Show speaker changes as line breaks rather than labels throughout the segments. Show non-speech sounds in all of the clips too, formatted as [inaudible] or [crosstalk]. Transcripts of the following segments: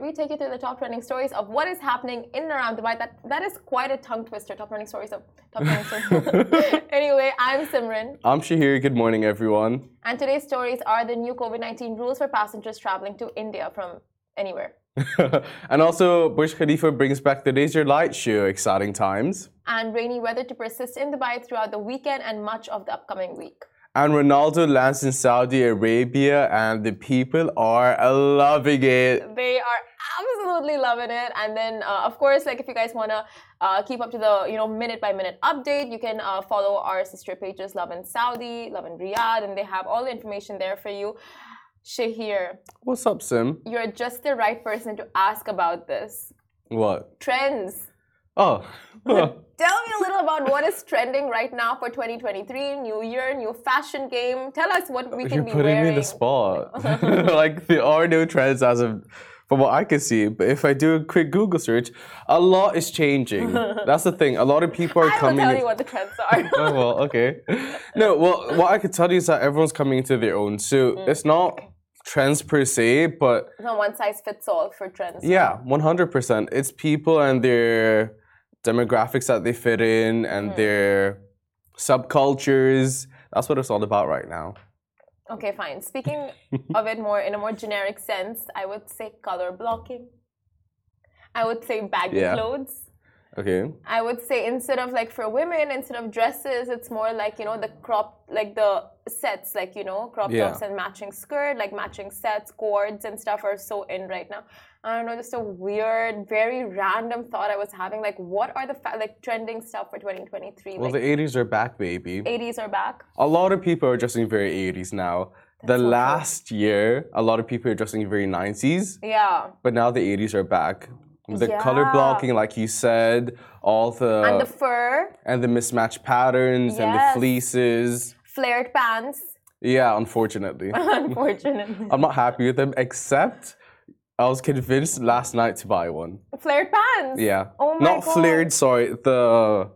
we take you through the top trending stories of what is happening in and around Dubai. That that is quite a tongue twister. Top trending stories of top trending stories. [laughs] anyway, I'm Simran.
I'm Shahir. Good morning, everyone.
And today's stories are the new COVID 19 rules for passengers traveling to India from anywhere. [laughs]
and also, Burj Khalifa brings back the Laser Light Show. Exciting times.
And rainy weather to persist in Dubai throughout the weekend and much of the upcoming week.
And Ronaldo lands in Saudi Arabia, and the people are loving it.
They are absolutely loving it. And then, uh, of course, like if you guys want to uh, keep up to the you know minute by minute update, you can uh, follow our sister pages, Lovin Saudi, Lovin Riyadh, and they have all the information there for you. Shahir,
What's up, Sim?
you're just the right person to ask about this.
What?
Trends.
Oh. [laughs]
Tell me a little about what is trending right now for 2023, new year, new fashion game. Tell us what we can
You're
be
putting
wearing.
me in the spot. [laughs] [laughs] like there are no trends as of from what I can see. But if I do a quick Google search, a lot is changing. That's the thing. A lot of people are
I will
coming.
tell
in-
you what the trends are.
oh well, okay. No, well, what I could tell you is that everyone's coming into their own. So
Mm.
it's not trends per se, but
It's not one size fits all for trends.
yeah, one hundred percent. It's people and their demographics that they fit in and
Mm.
their subcultures. That's what it's all about right now.
Okay, fine. Speaking [laughs] of it more in a more generic sense, I would say color blocking. I would say baggy
Yeah.
clothes.
Okay.
I would say instead of like for women, instead of dresses, it's more like you know the crop, like the sets, like you know crop
Yeah.
tops and matching skirt, like matching sets, cords and stuff are so in right now. I don't know, just a weird, very random thought I was having. Like, what are the like trending stuff for 2023?
Well,
like,
the 80s are back, baby.
80s are back.
A lot of people are dressing very 80s now. the
so true.
last year, a lot of people are dressing very 90s,
Yeah.
but now the 80s are back. The color blocking, like you said, all the
and the fur,
and the mismatched patterns and the fleeces.
flared pants.
Yeah, unfortunately. [laughs]
Unfortunately.
I'm not happy with them, except I was convinced last night to buy one.
flared pants.
Yeah.
Oh my
not
God.
flared, sorry, the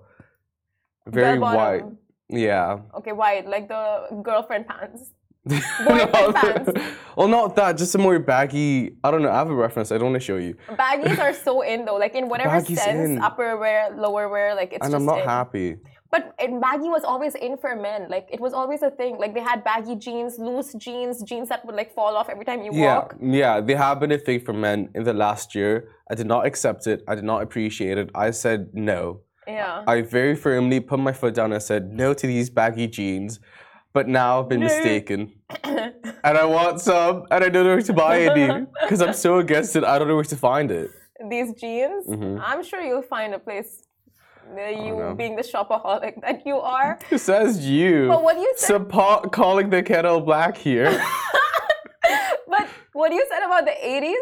very
bottom.
white. Yeah.
Okay, white, like the girlfriend pants. [laughs] Boyfriend pants. [laughs]
well, not that, just a more baggy. I don't know. I have a reference. I don't want to show you.
Baggies are so in though, like in whatever
Baggies
sense,
in.
upper wear, lower wear, like it's
and I'm not
in.
happy.
But baggy was always in for men. Like it was always a thing. Like they had baggy jeans, loose jeans, jeans that would like fall off every time you
Yeah,
walk.
yeah. They have been a thing for men in the last year. I did not accept it. I did not appreciate it. I said no.
Yeah.
I very firmly put my foot down and said no to these baggy jeans. But now I've been
No.
mistaken. [laughs] and I want some, and I don't know where to buy any. Because I'm so against it, I don't know where to find it.
These jeans,
Mhm.
I'm sure you'll find a place. You being the shopaholic that you are. [laughs]
Who says you?
But what you said
calling the kettle black here. [laughs]
but what you said about the 80s,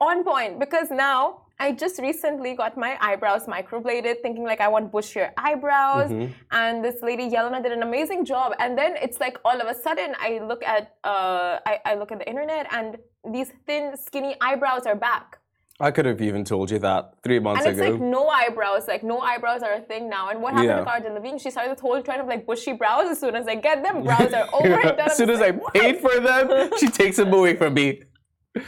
on point. Because now I just recently got my eyebrows microbladed, thinking like I want bushier eyebrows.
Mhm.
And this lady Yelena did an amazing job. And then it's like all of a sudden I look at uh, I, I look at the internet and these thin, skinny eyebrows are back.
I could have even told you that three months
And it's
ago.
like no eyebrows, like no eyebrows are a thing now. And what happened
Yeah.
to Cara Delevingne? She started this whole trend of like bushy brows. As soon as I get them, brows are [laughs] over and done.
as soon as I paid for them, she takes them away from me. [laughs]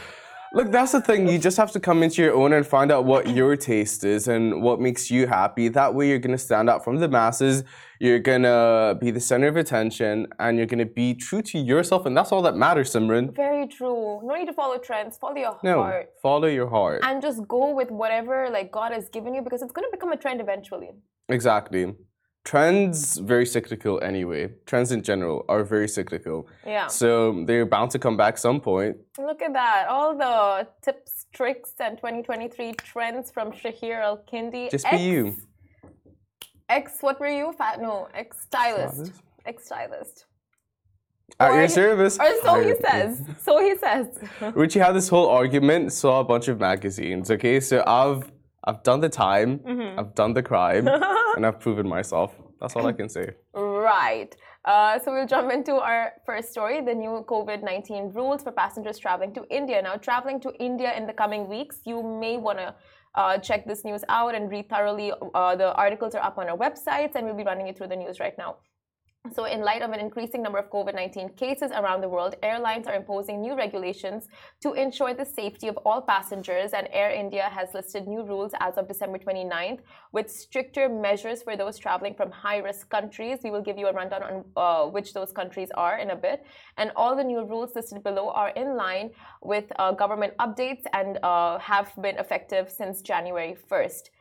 Look, that's the thing. You just have to come into your own and find out what your taste is and what makes you happy. That way, you're going to stand out from the masses. You're going to be the center of attention and you're going to be true to yourself. And that's all that matters, Simran.
Very true. No need to follow trends. Follow your
No,
heart.
follow your heart.
And just go with whatever like God has given you because it's gonna become a trend eventually.
Exactly. Trends, very cyclical anyway. Trends in general are very cyclical.
Yeah.
So they're bound to come back some point.
Look at that. All the tips, tricks, and 2023 trends from Shahir Al Kindi.
Just be you.
Ex, what were you? Fat? No, ex stylist.
Stylist?
Ex stylist.
At
Or-
your service.
Or so he says. So he says.
Richie had this whole argument, saw a bunch of magazines. Okay, so I've I've done the time,
Mm-hmm.
I've done the crime, [laughs] and I've proven myself. That's all I can say.
Right. Uh, so we'll jump into our first story the new COVID 19 rules for passengers traveling to India. Now, traveling to India in the coming weeks, you may want to uh, check this news out and read thoroughly. Uh, the articles are up on our websites, and we'll be running you through the news right now. So, in light of an increasing number of COVID 19 cases around the world, airlines are imposing new regulations to ensure the safety of all passengers. And Air India has listed new rules as of December 29th with stricter measures for those traveling from high risk countries. We will give you a rundown on uh, which those countries are in a bit. And all the new rules listed below are in line with uh, government updates and uh, have been effective since January 1st.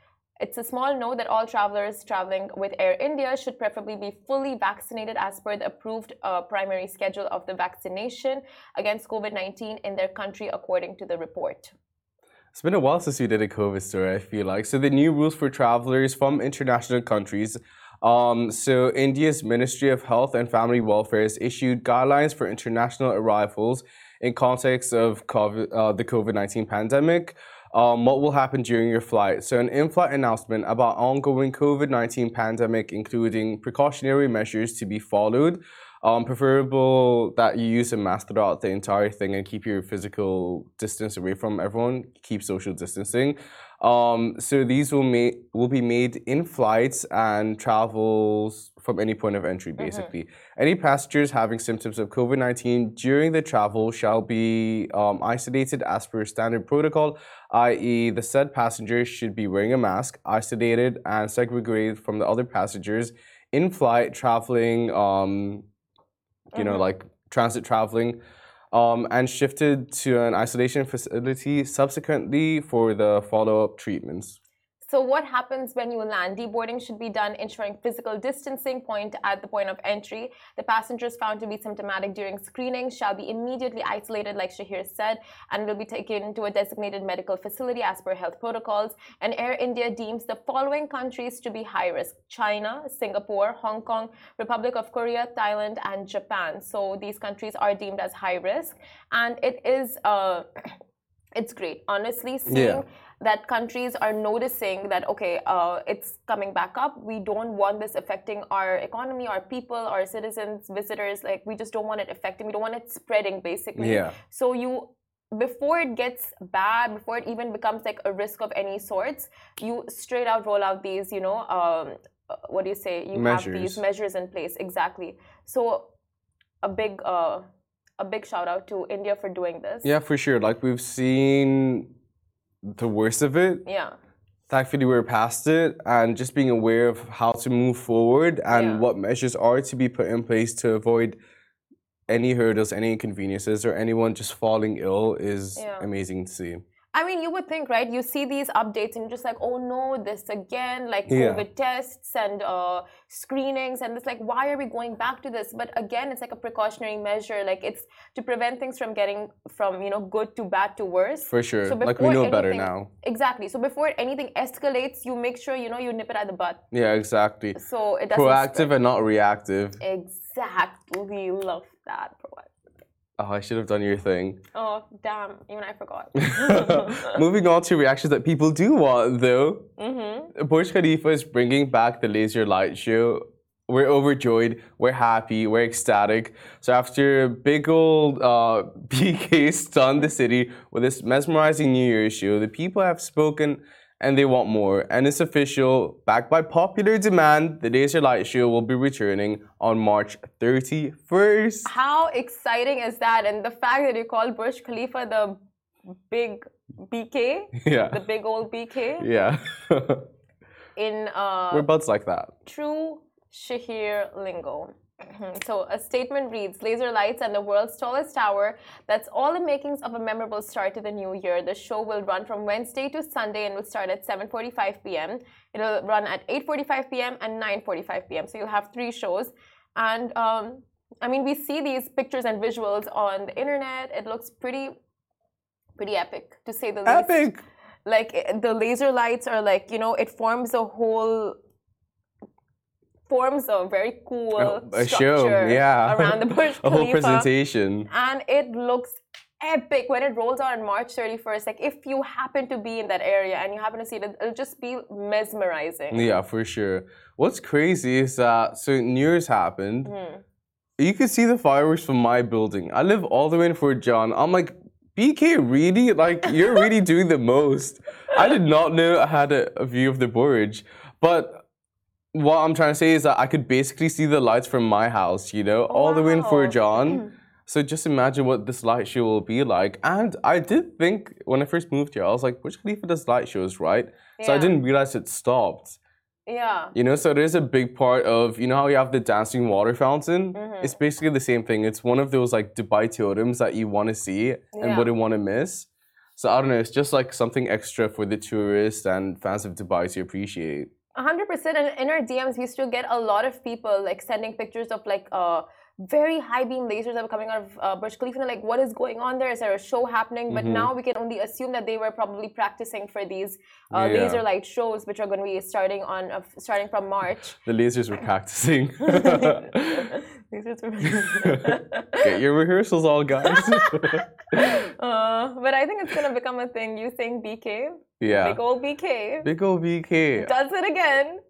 It's a small note that all travelers traveling with Air India should preferably be fully vaccinated as per the approved uh, primary schedule of the vaccination against COVID 19 in their country, according to the report.
It's been a while since we did a COVID story, I feel like. So, the new rules for travelers from international countries. Um, so, India's Ministry of Health and Family Welfare has issued guidelines for international arrivals in context of COVID, uh, the COVID 19 pandemic um, what will happen during your flight. So, an in flight announcement about ongoing COVID 19 pandemic, including precautionary measures to be followed. Um, preferable that you use a mask throughout the entire thing and keep your physical distance away from everyone. Keep social distancing. Um, so these will make will be made in flights and travels from any point of entry, mm-hmm. basically. Mm-hmm. Any passengers having symptoms of COVID 19 during the travel shall be um, isolated as per standard protocol, i.e., the said passengers should be wearing a mask, isolated, and segregated from the other passengers in flight traveling, um, you mm-hmm. know, like transit traveling um, and shifted to an isolation facility subsequently for the follow up treatments.
So what happens when you land? Deboarding should be done ensuring physical distancing point at the point of entry. The passengers found to be symptomatic during screening shall be immediately isolated, like Shahir said, and will be taken to a designated medical facility as per health protocols. And Air India deems the following countries to be high risk: China, Singapore, Hong Kong, Republic of Korea, Thailand, and Japan. So these countries are deemed as high risk, and it is uh, [clears throat] it's great, honestly. Seeing yeah that countries are noticing that okay uh, it's coming back up. We don't want this affecting our economy our people our citizens visitors. Like we just don't want it affecting we don't want it spreading basically.
Yeah.
So you before it gets bad before it even becomes like a risk of any sorts you straight out roll out these you know um, uh, what do you say? You measures. have these measures in place. Exactly. So a big uh, a big shout out to India for doing this.
Yeah, for sure. Like we've seen the worst of it.
Yeah.
Thankfully, we're past it, and just being aware of how to move forward and yeah. what measures are to be put in place to avoid any hurdles, any inconveniences, or anyone just falling ill is yeah. amazing to see.
I mean, you would think, right? You see these updates and you're just like, oh no, this again, like COVID tests and uh, screenings, and it's like, why are we going back to this? But again, it's like a precautionary measure. Like it's to prevent things from getting from you know good to bad to worse.
For sure. So like we know anything, better now.
Exactly. So before anything escalates, you make sure you know you nip it at the butt.
Yeah, exactly.
So it doesn't.
Proactive spread. and not reactive.
Exactly. Love that.
Oh, I should have done your thing.
Oh, damn. Even I forgot. [laughs] [laughs]
Moving on to reactions that people do want, though. Mm-hmm. Burj Khalifa is bringing back the laser light show. We're overjoyed. We're happy. We're ecstatic. So after a big old uh, [laughs] BK stunned the city with this mesmerizing New Year's show, the people have spoken and they want more. And it's official, backed by popular demand, the Laser Light Show will be returning on March 31st.
How exciting is that? And the fact that you call Burj Khalifa the big BK, [laughs]
yeah,
the big old BK,
yeah. [laughs]
in uh,
we're buds like that.
True Shahir lingo. So a statement reads Laser lights and the world's tallest tower. That's all the makings of a memorable start to the new year. The show will run from Wednesday to Sunday and will start at 7:45 p.m. It'll run at 8:45 p.m. and 9:45 p.m. So you'll have three shows. And um, I mean, we see these pictures and visuals on the internet. It looks pretty, pretty epic to say the
least. Epic.
Like the laser lights are like you know it forms a whole forms a very cool a
structure show, yeah.
around the [laughs] Burj
a whole presentation.
And it looks epic when it rolls out on March 31st. Like if you happen to be in that area and you happen to see it, it'll just be mesmerizing.
Yeah, for sure. What's crazy is that so New Year's happened. Mm. You could see the fireworks from my building. I live all the way in Furjan. I'm like, BK, really? Like, you're really doing the most. I did not know I had a, a view of the Burj. But what I'm trying to say is that I could basically see the lights from my house, you know, all the way in Furjan. So just imagine what this light show will be like. And I did think when I first moved here, I was like, Burj Khalifa does light shows, right? So I didn't realize it stopped.
Yeah.
You know, so there's a big part of, you know how you have the dancing water fountain?
Mm-hmm.
It's basically the same thing. It's one of those like Dubai totems that you want to see and
Yeah.
wouldn't want to miss. So I don't know, it's just like something extra for the tourists and fans of Dubai to appreciate.
A hundred percent. And in our DMs, we to get a lot of people like sending pictures of like uh very high beam lasers that were coming out of uh, Burj Khalifa. And like, what is going on there? Is there a show happening? But
Mhm.
now we can only assume that they were probably practicing for these uh,
Yeah.
laser light shows, which are going to be starting on uh, starting from March. [laughs]
The lasers were practicing. [laughs]
Lasers were-
Get your rehearsals all, guys. [laughs]
uh, but I think it's gonna become a thing. You saying BK?
yeah.
Big old BK.
Big ol' BK.
Does it again.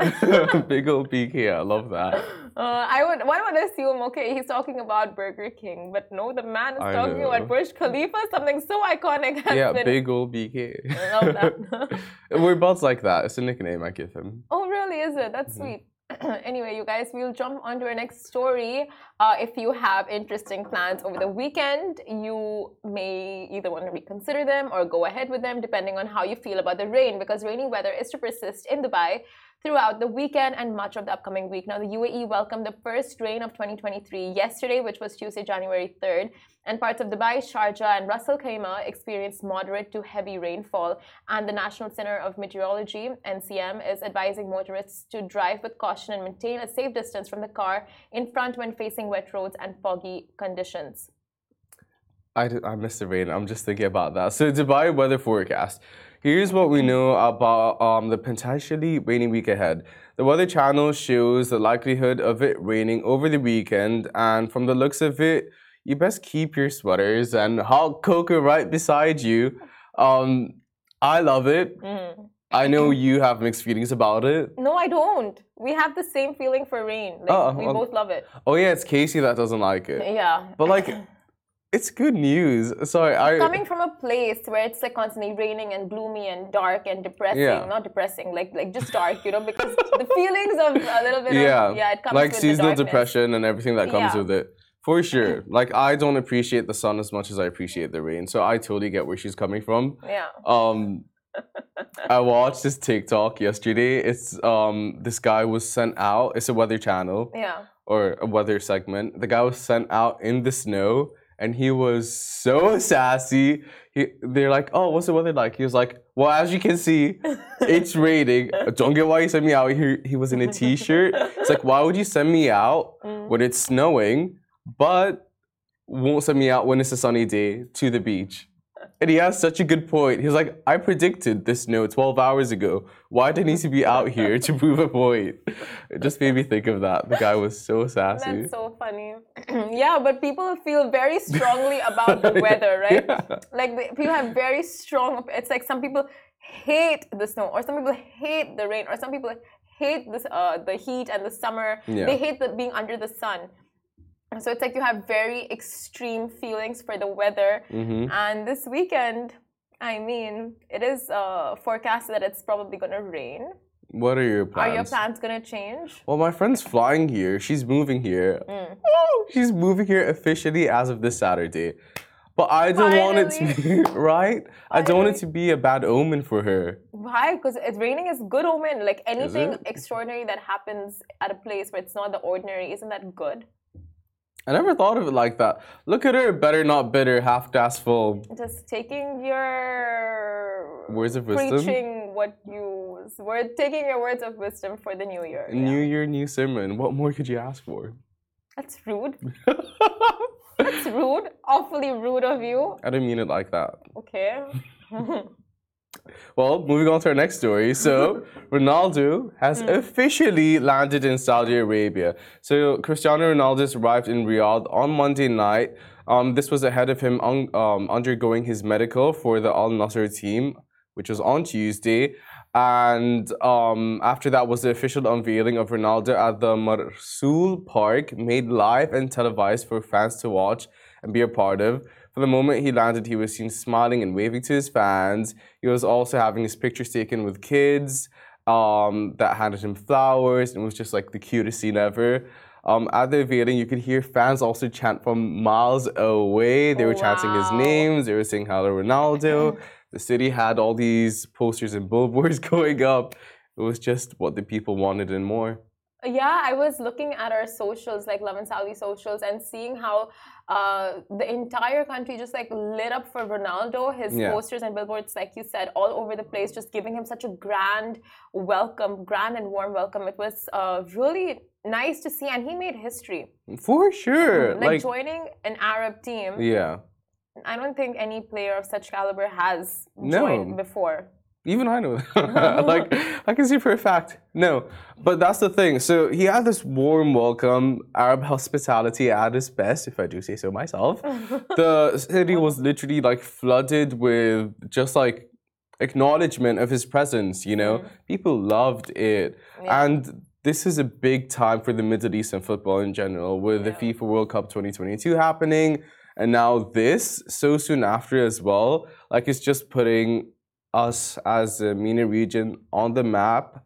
[laughs]
Big ol' BK. I love that.
Uh, I would one would assume okay he's talking about Burger King, but no, the man is
I
talking
know.
about Burj Khalifa, something so iconic. Has
Yeah,
been,
big ol' BK.
I love that. [laughs]
We're both like that. It's a nickname I give him.
oh, really? Is it? That's
Mhm.
sweet. [clears throat] anyway, you guys, we'll jump on to our next story. Uh, if you have interesting plans over the weekend, you may either want to reconsider them or go ahead with them, depending on how you feel about the rain, because rainy weather is to persist in Dubai throughout the weekend and much of the upcoming week. Now, the UAE welcomed the first rain of 2023 yesterday, which was Tuesday, January 3rd, and parts of Dubai, Sharjah, and Ras Al Khaimah experienced moderate to heavy rainfall. And the National Center of Meteorology (NCM) is advising motorists to drive with caution and maintain a safe distance from the car in front when facing wet roads and foggy conditions.
I missed the rain. I'm just thinking about that. So, Dubai weather forecast. Here's what we know about um, the potentially rainy week ahead. The Weather Channel shows the likelihood of it raining over the weekend, and from the looks of it, you best keep your sweaters and hot cocoa right beside you. Um, I love it.
Mhm.
I know [laughs] you have mixed feelings about it.
No, I don't. We have the same feeling for rain. Like,
Oh,
we
um,
both love it.
Oh yeah, it's Casey that doesn't like it.
Yeah.
But like, [laughs] it's good news. Sorry, I.
coming from a place where it's like constantly raining and gloomy and dark and depressing
Yeah.
not depressing like like just dark you know because the feelings of a little bit
yeah,
of yeah it comes
like seasonal depression and everything that comes
Yeah.
with it. For sure. Like I don't appreciate the sun as much as I appreciate the rain. So I totally get where she's coming from.
yeah
Um I watched this TikTok yesterday. It's um this guy was sent out. It's a weather channel
yeah
or a weather segment. The guy was sent out in the snow and he was so [laughs] sassy. He, they're like, "Oh, what's the weather like?" He was like, "Well, as you can see, [laughs] it's raining. Don't get why you sent me out here." He was in a t-shirt. It's like, why would you send me out
Mm.
when it's snowing, but won't send me out when it's a sunny day to the beach? And he has such a good point. He's like, I predicted this snow 12 hours ago. Why did I need to be out here to prove a point? It just made me think of that. The guy was so sassy.
that's so funny [clears throat] yeah but people feel very strongly about the [laughs] weather right
Yeah.
like the, people have very strong it's like some people hate the snow or some people hate the rain or some people hate this uh, the heat and the summer
Yeah.
they hate the being under the sun so it's like you have very extreme feelings for the weather
hmm
and this weekend i mean it is uh, forecasted that it's probably going to rain
What are your plans?
are your plans going to change
Well, my friend's flying here. She's moving here.
Mm.
Oh, she's moving here officially as of this Saturday. But I don't want it to be [laughs] right. I don't want it to be a bad omen for her.
Why? Because it's raining is good omen. Like anything extraordinary that happens at a place where it's not the ordinary, isn't that good?
I never thought of it like that. Look at her, better not bitter, half glass full.
Just taking your
Words of wisdom.
preaching what you we're taking your words of wisdom for the new year. yeah.
New year, new sermon. What more could you ask for?
That's rude. [laughs] That's rude. Awfully rude of you.
I didn't mean it like that.
Okay. [laughs]
Well, moving on to our next story. So, [laughs] Ronaldo has officially landed in Saudi Arabia. So, Cristiano Ronaldo arrived in Riyadh on Monday night. Um, this was ahead of him un- um, undergoing his medical for the Al Nassr team, which was on Tuesday. And um, after that was the official unveiling of Ronaldo at the Mrsool Park, made live and televised for fans to watch and be a part of. For the moment he landed, he was seen smiling and waving to his fans. He was also having his pictures taken with kids. um, that handed him flowers and it was just like the cutest scene ever. Um, at the event, you could hear fans also chant from miles away. They were chanting his
Wow.
names. They were saying "Hello, Ronaldo." [laughs] the city had all these posters and billboards [laughs] going up. It was just what the people wanted and more.
Yeah, I was looking at our socials, like Lovin Saudi socials, and seeing how uh, the entire country just like lit up for Ronaldo. His
Yeah.
posters and billboards, like you said, all over the place, just giving him such a grand welcome, grand and warm welcome. It was uh, really nice to see, and he made history.
For sure.
Like,
Like,
joining an Arab team.
yeah.
I don't think any player of such caliber has
No.
joined before.
Even I know. that. [laughs] [laughs] like I can see for a fact. No, but that's the thing. So he had this warm welcome, Arab hospitality at its best, if I do say so myself. [laughs] the city was literally like flooded with just like acknowledgement of his presence. You know, mm-hmm. people loved it,
Yeah.
and this is a big time for the Middle Eastern football in general, with the FIFA World Cup 2022 happening, and now this so soon after as well. Like it's just putting us as the MENA region on the map,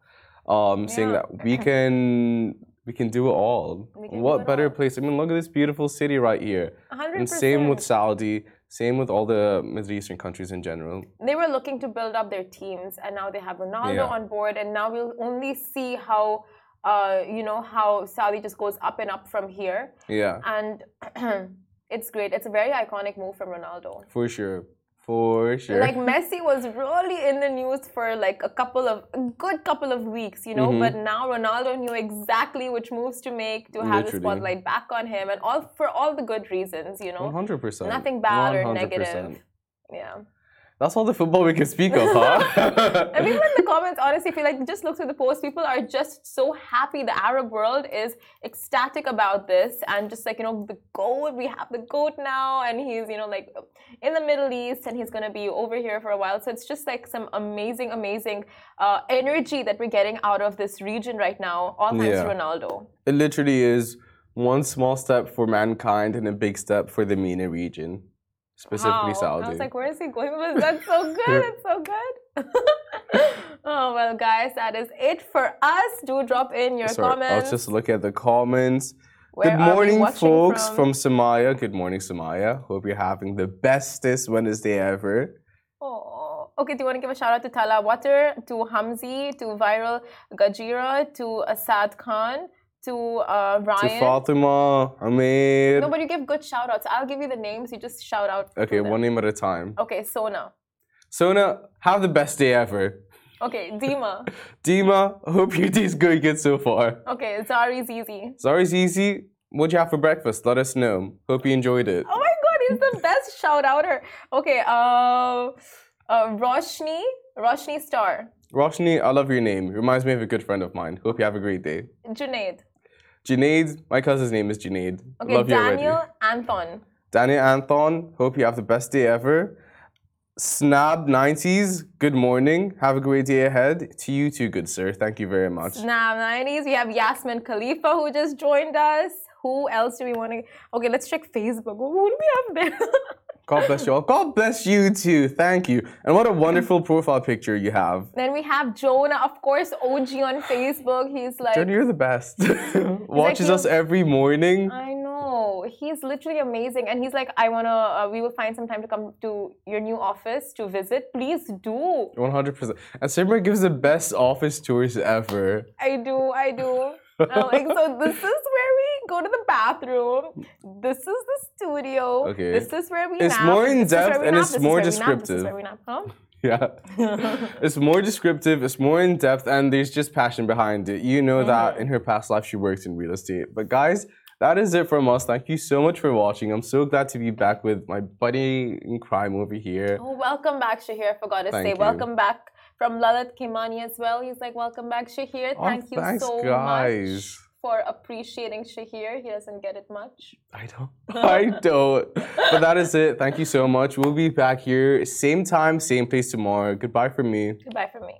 um, saying that we [laughs] can we can do it all.
We can do
what better
all.
place? I mean, look at this beautiful city right here.
100%.
And same with Saudi, same with all the Middle Eastern countries in general.
they were looking to build up their teams and now they have Ronaldo
Yeah.
on board and now we'll only see how uh, you know how Saudi just goes up and up from here
Yeah,
and [clears throat] it's great it's a very iconic move from Ronaldo
for sure, for sure.
like Messi was really in the news for like a couple of a good couple of weeks you know
Mhm.
but now Ronaldo knew exactly which moves to make to have the spotlight back on him and all for all the good reasons you know
One hundred percent.
nothing bad or negative yeah
That's all the football we can speak of, huh? [laughs]
And people in the comments, honestly, feel like just look through the post. People are just so happy. The Arab world is ecstatic about this, and just like you know, the goat. We have the goat now, and he's you know like in the Middle East, and he's gonna be over here for a while. So it's just like some amazing, amazing uh, energy that we're getting out of this region right now, all thanks to Ronaldo.
it literally is one small step for mankind and a big step for the MENA region, specifically
Wow.
Saudi.
I was like, where is he going with this? That's so [laughs] good. It's so good. [laughs] oh well, guys, that is it for us. Do drop in your
Sorry,
comments.
I'll just look at the comments.
Where
Good morning, folks,
from?
from Samaya. Good morning, Samaya. Hope you're having the bestest Wednesday ever.
Oh, okay. Do you want to give a shout out to Tala Water, to Hamzi, to Viral Gajira, to Asad Khan, to uh,
To Fatima, Amir.
no, but you give good shout outs. I'll give you the names. You just shout out.
okay, one name at a time.
Okay, Sona.
Sona, have the best day ever.
Okay, Dima. [laughs]
Dima, hope your day's going good so far.
Okay, Zari Zizi.
Zari's easy. What'd you have for breakfast? Let us know. Hope you enjoyed it.
Oh my god, he's the best [laughs] shout outer. Okay, uh, uh, Roshni, Roshni Star,
Roshni, I love your name. Reminds me of a good friend of mine. Hope you have a great day.
Junaid.
Junaid, my cousin's name is Junaid.
Okay,
love you already.
Daniel Anton.
Daniel Anthon, hope you have the best day ever. Snab90s, good morning. Have a great day ahead. To you too, good sir. Thank you very much.
Snap 90s. We have Yasmin Khalifa who just joined us. Who else do we want to? Okay, let's check Facebook. Who do we have there? [laughs]
God bless you all. God bless you too. Thank you. And what a wonderful profile picture you have.
then we have Jonah, of course, OG on Facebook. He's like,
Jenny, you're the best. [laughs] Watches us every morning.
I know. He's literally amazing. And he's like, I want to, uh, we will find some time to come to your new office to visit. Please do.
100%. And Simran gives the best office tours ever.
I do. I do. I'm like, so this is where we go to the bathroom. This is the studio.
Okay.
This is where we
It's
nap.
more in
This is where
depth and it's more
where we nap. This is
descriptive.
where we nap. Huh? [laughs]
Yeah. [laughs] it's more descriptive, it's more in depth, and there's just passion behind it. You know that
Mm-hmm.
in her past life she worked in real estate. But guys, that is it from us. Thank you so much for watching. I'm so glad to be back with my buddy in crime over here.
Oh, welcome back, Shahir. I forgot to
Thank
say.
you.
Welcome back from Lalit Kimani as well. He's like, welcome back, Shahir.
Oh,
Thank you
thanks,
so
guys.
much for appreciating Shahir. He doesn't get it much.
I don't. [laughs] I don't. But that is it. Thank you so much. We'll be back here, same time, same place tomorrow. Goodbye from me.
Goodbye from me.